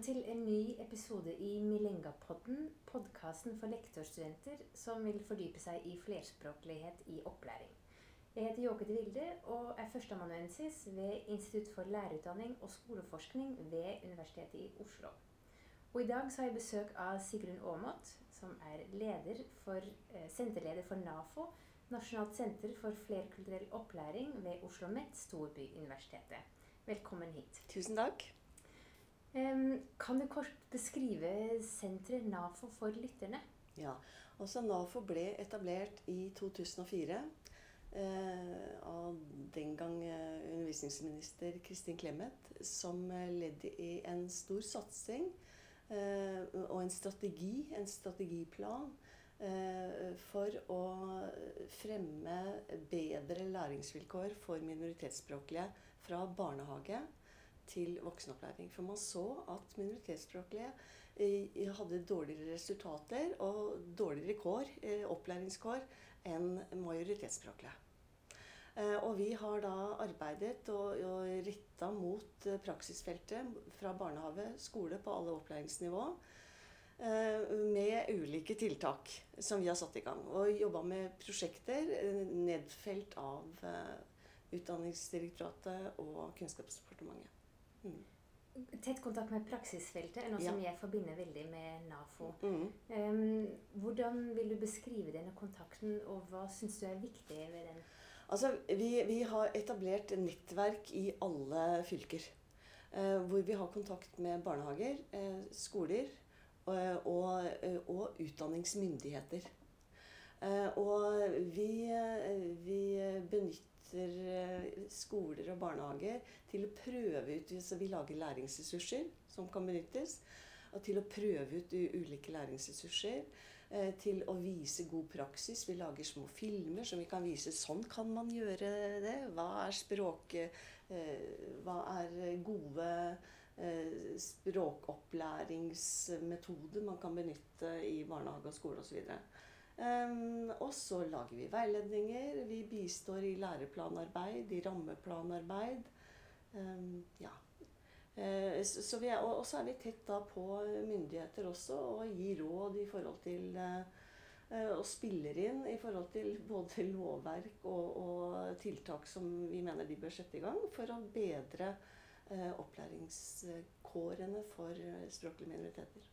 Velkommen til en ny episode i Milengapodden, podkasten for lektorstudenter som vil fordype seg i flerspråklighet i opplæring. Jeg heter Jåke de Vilde og er førsteamanuensis ved Institutt for lærerutdanning og skoleforskning ved Universitetet i Oslo. Og I dag så har jeg besøk av Sigrun Aamodt, som er leder for, eh, senterleder for NAFO, Nasjonalt senter for flerkulturell opplæring ved Oslo OsloMet, Storbyuniversitetet. Velkommen hit. Tusen takk. Kan du kort beskrive senteret NAFO for lytterne? Ja, altså NAFO ble etablert i 2004 eh, av den gang eh, undervisningsminister Kristin Clemet som ledd i en stor satsing eh, og en strategi, en strategiplan, eh, for å fremme bedre læringsvilkår for minoritetsspråklige fra barnehage til voksenopplæring. For man så at minoritetsspråklige eh, hadde dårligere resultater og dårligere kår, eh, opplæringskår enn majoritetsspråklige. Eh, og vi har da arbeidet og, og retta mot praksisfeltet fra barnehage, skole på alle opplæringsnivå. Med ulike tiltak som vi har satt i gang. Og jobba med prosjekter nedfelt av Utdanningsdirektoratet og Kunnskapsdepartementet. Mm. Tett kontakt med praksisfeltet er noe ja. som jeg forbinder veldig med NAFO. Mm. Um, hvordan vil du beskrive denne kontakten, og hva syns du er viktig ved den? Altså, vi, vi har etablert nettverk i alle fylker. Uh, hvor vi har kontakt med barnehager, uh, skoler uh, og, og, utdanningsmyndigheter. og vi, vi benytter Eh, skoler og barnehager til å prøve ut så Vi lager læringsressurser som kan benyttes. Og til å prøve ut ulike læringsressurser. Eh, til å vise god praksis. Vi lager små filmer som vi kan vise. Sånn kan man gjøre det. Hva er språk... Eh, hva er gode språkopplæringsmetoder man kan benytte i barnehage og skole osv. Um, og så lager vi veiledninger. Vi bistår i læreplanarbeid, i rammeplanarbeid. Um, ja. Uh, så vi er, og så er vi tett da på myndigheter også og gir råd i forhold til uh, og spiller inn i forhold til både lovverk og, og, tiltak som vi mener de bør sette i gang for å bedre opplæringskårene for språklige minoriteter.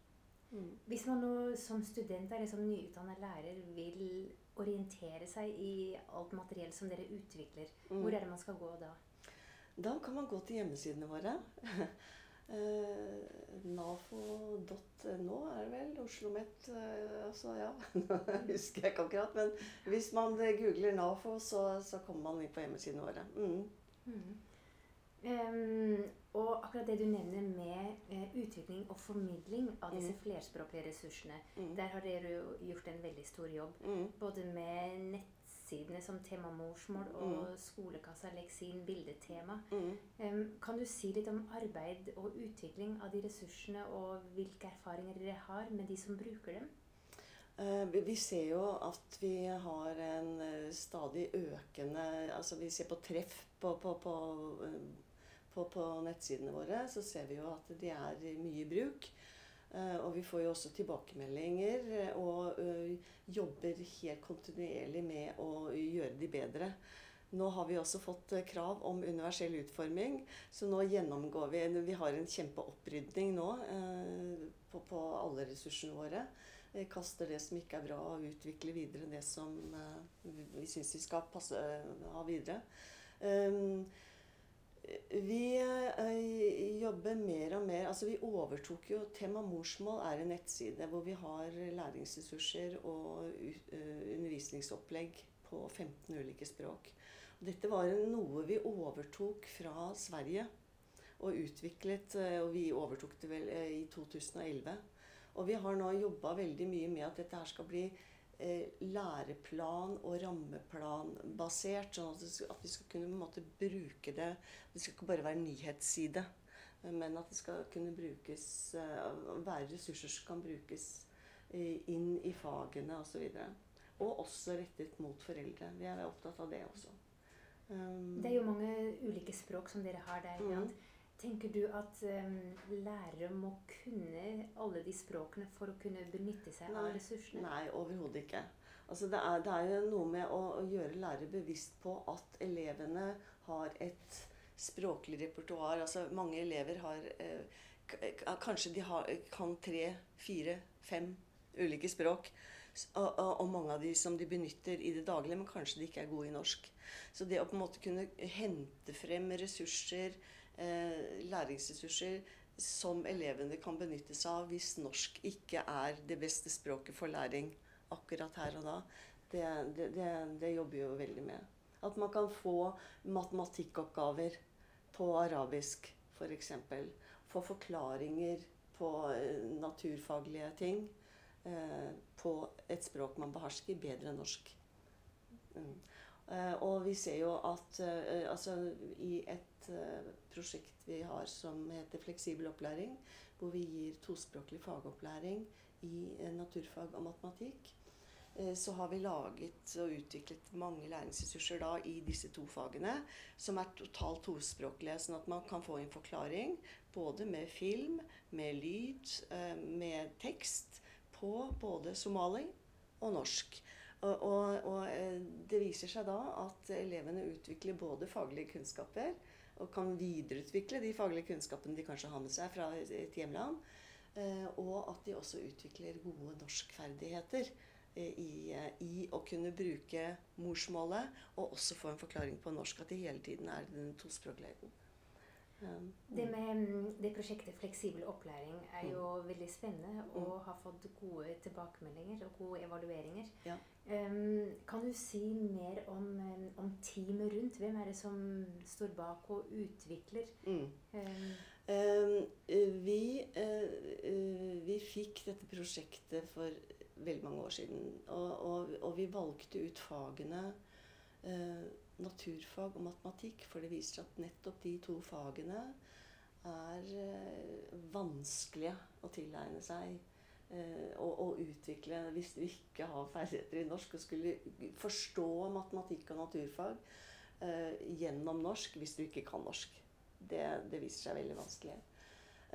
Mm. Hvis man nå som student eller som nyutdannet lærer vil orientere seg i alt materiell som dere utvikler, mm. hvor er det man skal gå da? Da kan man gå til hjemmesidene våre. eh, Nafo.no er det vel. OsloMet eh, altså, ja. husker jeg ikke akkurat. Men hvis man googler Nafo, så, så kommer man inn på hjemmesidene våre. Mm. Um, og akkurat det du nevner med uh, utvikling og formidling av disse mm. flerspråklige ressursene, mm. der har dere jo gjort en veldig stor jobb. Mm. Både med nettsidene som tema morsmål og mm. Skolekassa leksin bildetema. Um, kan du si litt om arbeid og utvikling av de ressursene, og hvilke erfaringer dere har med de som bruker dem? Uh, vi ser jo at vi har en uh, stadig økende Altså vi ser på treff på, på, på på, på, nettsidene våre, så ser vi jo at de er mye i bruk. Uh, og vi får jo også tilbakemeldinger eh, og uh, jobber helt kontinuerlig med å gjøre de bedre. Nå har vi også fått krav om universell utforming, så nå gjennomgår vi Vi har en kjempeopprydning nå på, på, alle ressursene våre. Vi kaster det som ikke er bra, og utvikler videre det som vi syns vi skal passe, ha videre. Um, vi ø, jobber mer og mer altså Vi overtok jo Tema morsmål er en nettside hvor vi har læringsressurser og ø, undervisningsopplegg på 15 ulike språk. Dette var noe vi overtok fra Sverige og utviklet. Og vi overtok det vel i 2011. Og vi har nå jobba veldig mye med at dette her skal bli Eh, læreplan og rammeplanbasert. Sånn at, vi skal kunne måte, bruke det Det skal ikke bare være nyhetsside, men at det skal kunne brukes eh, være ressurser som kan brukes inn i fagene osv. Og, og også rettet mot foreldre. Vi er opptatt av det også. Um, det er jo mange ulike språk som dere har der. Mm. Tenker du at um, lærere må kunne alle de språkene for å kunne benytte seg Nei. av ressursene? Nei, overhodet ikke. Altså det, er, det er jo noe med å, å gjøre lærere bevisst på at elevene har et språklig repertoar. Altså mange elever har eh, Kanskje de har, kan tre, fire, fem ulike språk. Og, og, og mange av de som de benytter i det daglige, men kanskje de ikke er gode i norsk. Så det å på en måte kunne hente frem ressurser, læringsressurser, som elevene kan benytte seg av hvis norsk ikke er det beste språket for læring akkurat her og da, det, det, det, det jobber jo veldig med. At man kan få matematikkoppgaver på arabisk, f.eks. Få forklaringer på eh, naturfaglige ting eh, på et språk man behersker bedre enn norsk. Mm. Eh, og vi ser jo at eh, altså, i et eh, prosjekt vi har som heter Fleksibel opplæring, hvor vi gir tospråklig fagopplæring i naturfag og matematikk, så har vi laget og utviklet mange læringsressurser da i disse to fagene, som er totalt tospråklige, sånn at man kan få en forklaring både med film, med lyd, med tekst på både somali og norsk. Og, og, eh, det viser seg da at elevene utvikler både faglige kunnskaper og kan videreutvikle de faglige kunnskapene de kanskje har med seg fra et hjemland. eh, Og at de også utvikler gode norskferdigheter eh, i, i å kunne bruke morsmålet, og også få en forklaring på norsk. At de hele tiden er den tospråkligheten. Um, Det med mm, det prosjektet Fleksibel opplæring er Mm. jo veldig spennende og har fått gode tilbakemeldinger og gode evalueringer. Ja. Um, kan du si mer om, um, om teamet rundt? Hvem er det som står bak og utvikler? mm. Um, eh, vi, eh, vi fikk dette prosjektet for veldig mange år siden. Og, og, og vi valgte ut fagene eh, naturfag og matematikk, for det viser seg at nettopp de to fagene er eh, vanskelige å tilegne seg. eh, og, og utvikle hvis du ikke har ferdigheter i norsk og skulle forstå matematikk og naturfag eh, gjennom norsk hvis du ikke kan norsk. Det, det viser seg veldig vanskelig.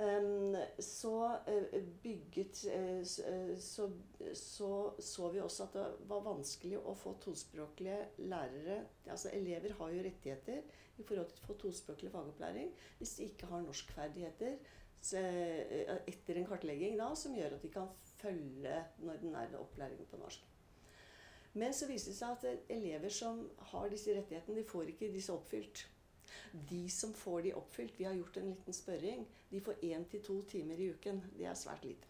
Em, så eh, bygget eh, eh, så, så så vi også at det var vanskelig å få tospråklige lærere Altså elever har jo rettigheter i forhold til å få tospråklig fagopplæring hvis de ikke har norskferdigheter etter en kartlegging da, som gjør at de kan følge den ordinære opplæringen på norsk. Men så viser det seg at elever som har disse rettighetene, de får ikke disse oppfylt. De som får de oppfylt, vi har gjort en liten spørring, de får én til to timer i uken. Det er svært lite.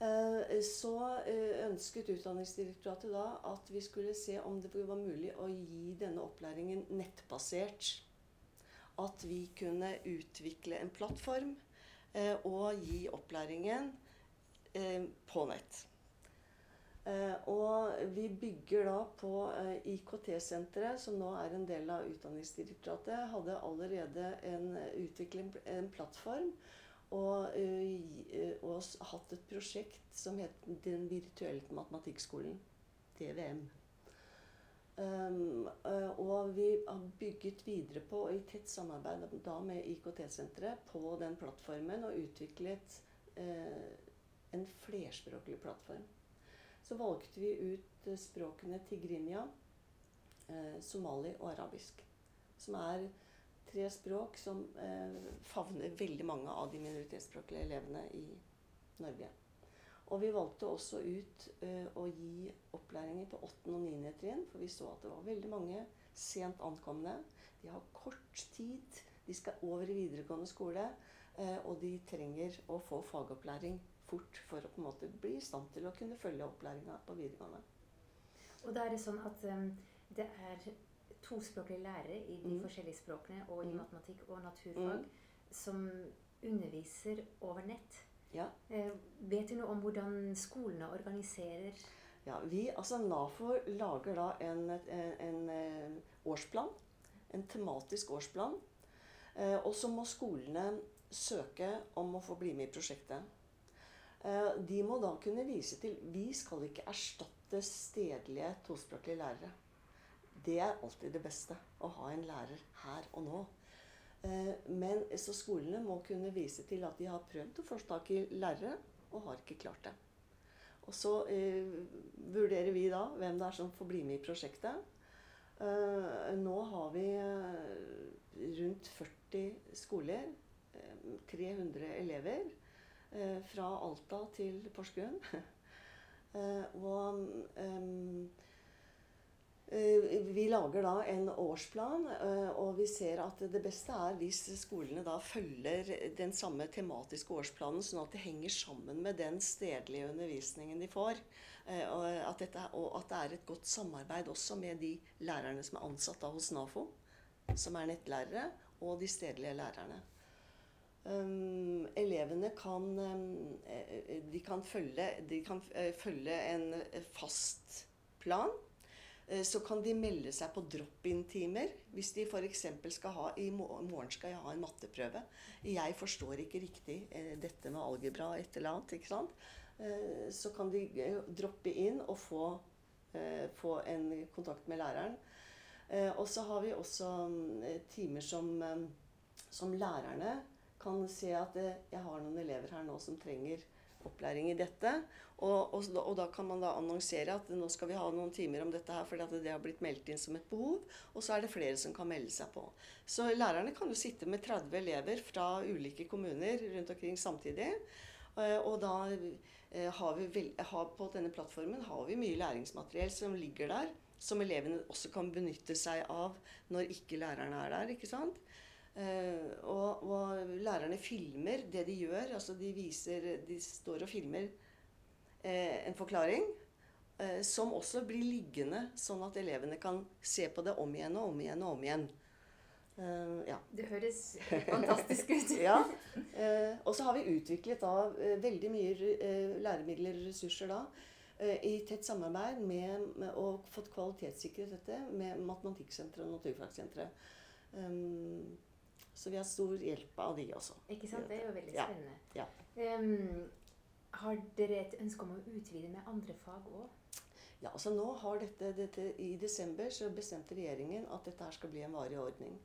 Eh, Så eh, ønsket Utdanningsdirektoratet da at vi skulle se om det var mulig å gi denne opplæringen nettbasert. At vi kunne utvikle en plattform eh, og gi opplæringen på nett. Eh, og vi bygger da på eh, IKT-senteret, som nå er en del av Utdanningsdirektoratet, hadde allerede en, utviklet en plattform og, eh, eh, og hatt et prosjekt som het Den virtuelle matematikkskolen, DVM. Um, eh, og vi har bygget videre på, og i tett samarbeid da med IKT-senteret, på den plattformen og utviklet eh, en flerspråklig plattform. Så valgte vi ut eh, språkene tigrinya, eh, somali og arabisk. Som er tre språk som eh, favner veldig mange av de minoritetsspråklige elevene i Norge. Og vi valgte også ut å gi opplæringer på 8. og 9. trinn, for vi så at det var veldig mange sent ankomne. De har kort tid, de skal over i videregående skole, og de trenger å få fagopplæring fort for å på en måte bli i stand til å kunne følge opplæringa på videregående. og da er det sånn at um, det er tospråklige lærere i de Mm. forskjellige språkene og i Mm. matematikk og naturfag Mm. som underviser over nett. Ja. Eh, vet du noe om hvordan skolene organiserer Ja, vi, altså NAFO lager da en, en, en eh, årsplan. En tematisk årsplan. Eh, og så må skolene søke om å få bli med i prosjektet. Eh, de må da kunne vise til Vi skal ikke erstatte stedlige tospråklige lærere. Det er alltid det beste. Å ha en lærer her og nå. Eh, men så skolene må kunne vise til at de har prøvd å få tak i lærere, og har ikke klart det. Og så eh, vurderer vi da hvem det er som får bli med i prosjektet. Eh, nå har vi eh, rundt 40 skoler, 300 eh, elever, fra Alta til Porsgrunn. og um, vi lager da en årsplan, eh, og vi ser at det beste er hvis skolene da følger den samme tematiske årsplanen, sånn at det henger sammen med den stedlige undervisningen de får. Eh, og at, dette, og at det er et godt samarbeid også med de lærerne som er ansatt da hos NAFO, som er nettlærere, og de stedlige lærerne. Um, elevene kan, um, de kan, følge, de kan følge en fast plan Uh, så kan de melde seg på drop-in-timer. Hvis de f.eks. skal ha i morgen skal jeg ha en matteprøve. Jeg forstår ikke riktig uh, dette med algebra et eller annet. ikke sant? Uh, så kan de droppe inn og få, få en kontakt med læreren. Og så har vi også timer som, som lærerne kan se at jeg har noen elever her nå som trenger opplæring i dette. Og, og, og, da kan man da annonsere at nå skal vi ha noen timer om dette her, fordi det har blitt meldt inn som et behov. Og så er det flere som kan melde seg på. Så lærerne kan jo sitte med 30 elever fra ulike kommuner rundt omkring samtidig. Eh, og da eh, har vi vel, har på denne plattformen har vi mye læringsmateriell som ligger der. Som elevene også kan benytte seg av når ikke lærerne er der. ikke sant? Uh, og, og, lærerne filmer det de gjør. altså De viser, de står og filmer uh, en forklaring. Uh, som også blir liggende, sånn at elevene kan se på det om igjen og om igjen og om igjen. ja. Det høres fantastisk ut. ja. og så har vi utviklet da veldig mye læremidler og ressurser da. I tett samarbeid med, med, og fått kvalitetssikret dette med Matematikksenteret og Naturfagsenteret. Um, så vi har stor hjelp av de også. Ikke sant? Det er jo veldig spennende. Ja. Ja. Um, har dere et ønske om å utvide med andre fag òg? Ja, altså nå har dette, dette, I desember så bestemte regjeringen at dette her skal bli en varig ordning.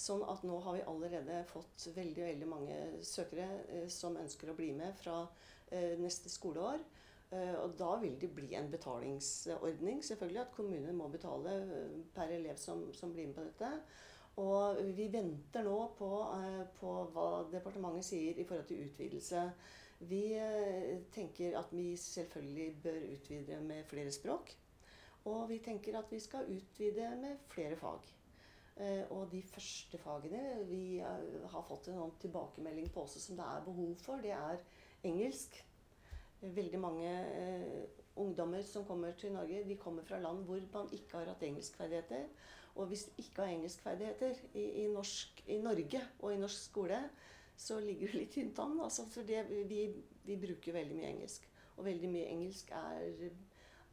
Sånn at nå har vi allerede fått veldig veldig mange søkere eh, som ønsker å bli med fra eh, neste skoleår. Eh, og da vil det bli en betalingsordning. Selvfølgelig at kommunen må betale eh, per elev som, som blir med på dette. Og vi venter nå på, eh, på, hva departementet sier i forhold til utvidelse. Vi eh, tenker at vi selvfølgelig bør utvide med flere språk. Og vi tenker at vi skal utvide med flere fag. Eh, og de første fagene vi har fått en tilbakemelding på også som det er behov for, det er engelsk. Veldig mange ungdommer som kommer til Norge, de kommer fra land hvor man ikke har hatt engelskferdigheter. Og hvis du ikke har engelskferdigheter i, i, norsk, i Norge og i norsk skole, så ligger du litt tynt an. Altså, for det, vi, vi, bruker veldig mye engelsk. Og veldig mye engelsk er,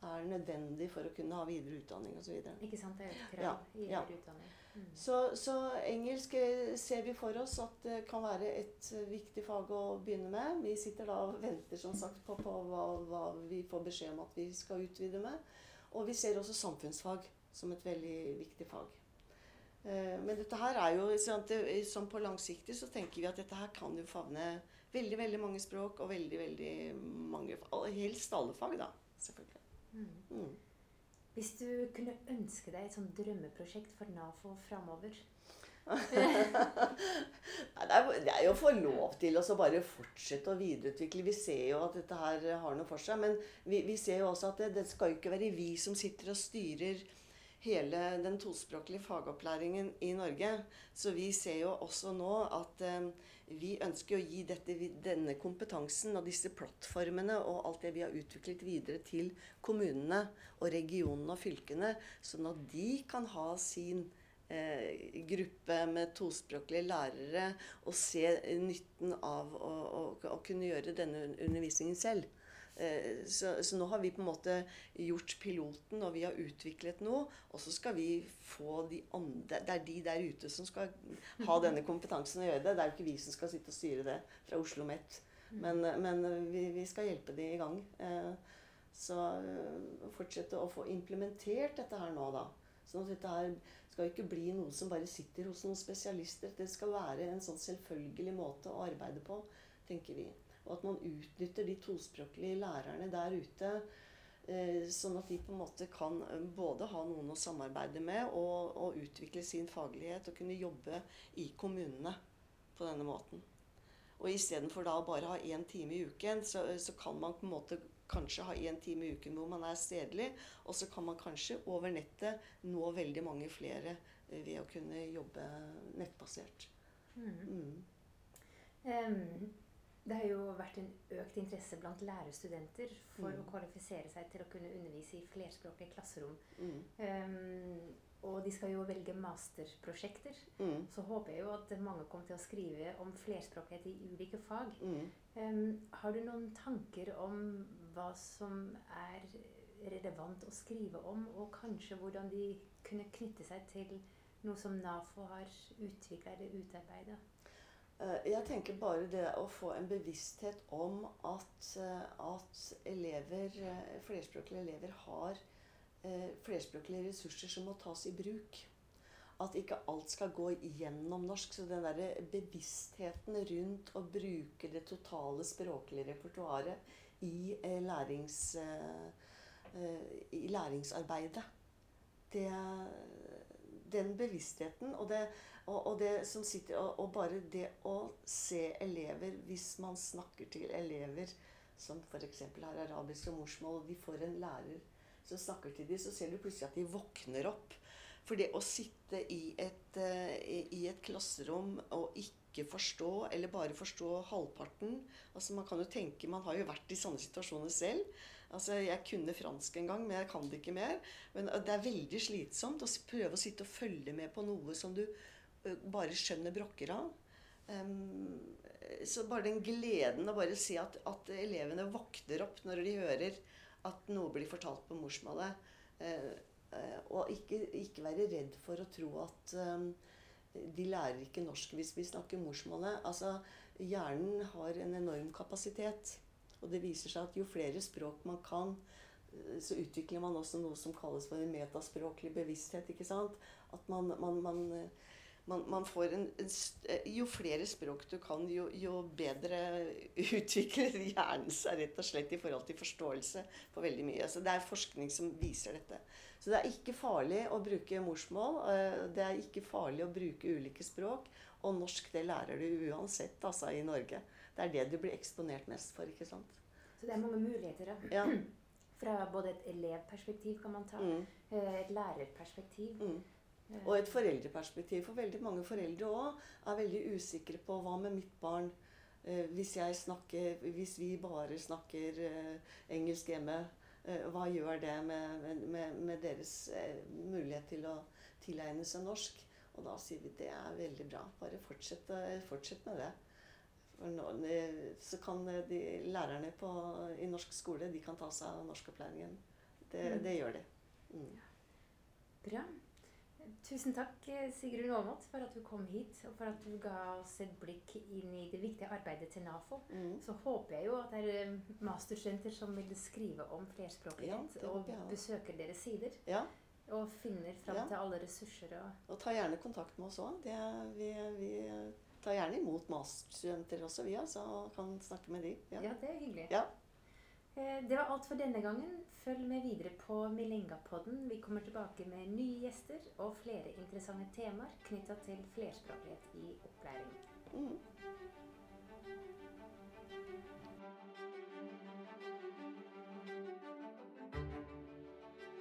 er nødvendig for å kunne ha videre utdanning osv. Ikke sant. Det er krav ja, ja. utdanning. Mm. Så, så, engelsk eh, ser vi for oss at det kan være et eh, viktig fag å begynne med. Vi sitter da og venter som sagt på, på hva, hva, vi får beskjed om at vi skal utvide med. Og vi ser også samfunnsfag som et veldig viktig fag. Eh, men dette her er jo sånn på langsiktig så tenker vi at dette her kan jo favne veldig veldig mange språk og veldig veldig mange Helst alle fag, da. Selvfølgelig. Mm. Hvis du kunne ønske deg et sånt drømmeprosjekt for NAFO framover er, det er jo å få lov til å bare fortsette å videreutvikle. Vi ser jo at dette her har noe for seg. Men vi, vi ser jo også at det, det skal jo ikke være vi som sitter og styrer hele den tospråklige fagopplæringen i Norge. Så vi ser jo også nå at eh, vi ønsker å gi dette, denne kompetansen og disse plattformene og alt det vi har utviklet videre til kommunene og regionene og fylkene, sånn at de kan ha sin eh, gruppe med tospråklige lærere og se nytten av å, å, å kunne gjøre denne undervisningen selv. Eh, så, så, nå har vi på en måte gjort piloten, og vi har utviklet noe. Og så skal vi få de andre Det er de der ute som skal ha denne kompetansen og gjøre det. Det er jo ikke vi som skal sitte og styre det fra Oslo Met. Mm. Men, men vi, vi, skal hjelpe de i gang. Eh, så eh, fortsette å få implementert dette her nå, da. Sånn at dette her skal ikke bli noe som bare sitter hos noen spesialister. Det skal være en sånn selvfølgelig måte å arbeide på, tenker vi. Og at man utnytter de tospråklige lærerne der ute. Eh, sånn at de på en måte kan eh, både ha noen å samarbeide med og, og utvikle sin faglighet og kunne jobbe i kommunene på denne måten. Og istedenfor da å bare ha én time i uken, så, så, kan man på en måte kanskje ha én time i uken hvor man er stedlig. Og så kan man kanskje over nettet nå veldig mange flere eh, ved å kunne jobbe nettbasert. Mm. Mm. Um, det har jo vært en økt interesse blant lærerstudenter for mm. å kvalifisere seg til å kunne undervise i flerspråklige klasserom. Um, og de skal jo velge masterprosjekter. Mm. Så håper jeg jo at mange kommer til å skrive om flerspråklighet i ulike fag. Mm. Um, har du noen tanker om hva som er relevant å skrive om, og kanskje hvordan de kunne knytte seg til noe som NAFO har utvikla eller utarbeida? Eh, jeg tenker bare det å få en bevissthet om at, eh, at elever, eh, flerspråklige elever har flerspråklige ressurser som må tas i bruk. At ikke alt skal gå gjennom norsk. Så den der bevisstheten rundt å bruke det totale språklige repertoaret i, lærings, i læringsarbeidet det, Den bevisstheten og det, og, og det som sitter og, og bare det å se elever Hvis man snakker til elever som f.eks. har arabisk og morsmål, og de får en lærer som snakker til dem, så ser du plutselig at de våkner opp. For det å sitte i et, uh, i et klasserom og ikke forstå, eller bare forstå halvparten altså Man kan jo tenke, man har jo vært i sånne situasjoner selv. Altså, Jeg kunne fransk en gang, men jeg kan det ikke mer. Men det er veldig slitsomt å prøve å sitte og følge med på noe som du bare skjønner brokker av. Um, så bare den gleden å bare se at, at elevene våkner opp når de hører at noe blir fortalt på morsmålet. Uh, uh, og ikke, ikke, være redd for å tro at um, de lærer ikke norsk hvis vi snakker morsmålet. Altså, hjernen har en enorm kapasitet. Og det viser seg at jo flere språk man kan, så utvikler man også noe som kalles for en metaspråklig bevissthet. ikke sant? At man, man, man man, man får en, en, eh, Jo flere språk du kan, jo, jo, bedre utvikler hjernen seg rett og slett i forhold til forståelse på veldig mye. Så Det er forskning som viser dette. Så det er ikke farlig å bruke morsmål. Eh, det er ikke farlig å bruke ulike språk. Og norsk det lærer du uansett altså, i Norge. Det er det du blir eksponert mest for. ikke sant? Så det er mange muligheter, da. Ja. Fra både et elevperspektiv kan man ta, mm. Eh, et lærerperspektiv. Mm. Og et foreldreperspektiv. For veldig mange foreldre òg er veldig usikre på hva med mitt barn eh, hvis, snakker, hvis, vi bare snakker eh, engelsk hjemme. Eh, hva gjør det med, med, med deres eh, mulighet til å tilegne seg norsk? Og da sier vi det er veldig bra. Bare fortsett, fortsett med det. Nå, så kan de lærerne på, i norsk skole de kan ta seg av norskopplæringen. Det, mm. det gjør de. Mm. Bra. Tusen takk, Sigrun Aamodt, for at du kom hit, og for at du ga oss et blikk inn i det viktige arbeidet til NAFO. Mm. Så håper jeg jo at det er eh, masterstudenter som vil skrive om flerspråklighet, ja, og besøker deres sider. Ja. Og finner fram ja. til alle ressurser. Og, og ta gjerne kontakt med oss òg. Vi, vi, tar gjerne imot masterstudenter også, vi, altså, og kan snakke med de. Ja, det er hyggelig. Ja. Eh, det var alt for denne gangen. Følg med videre på Milengapodden. Vi kommer tilbake med nye gjester og flere interessante temaer knytta til flerspråklighet i opplæring.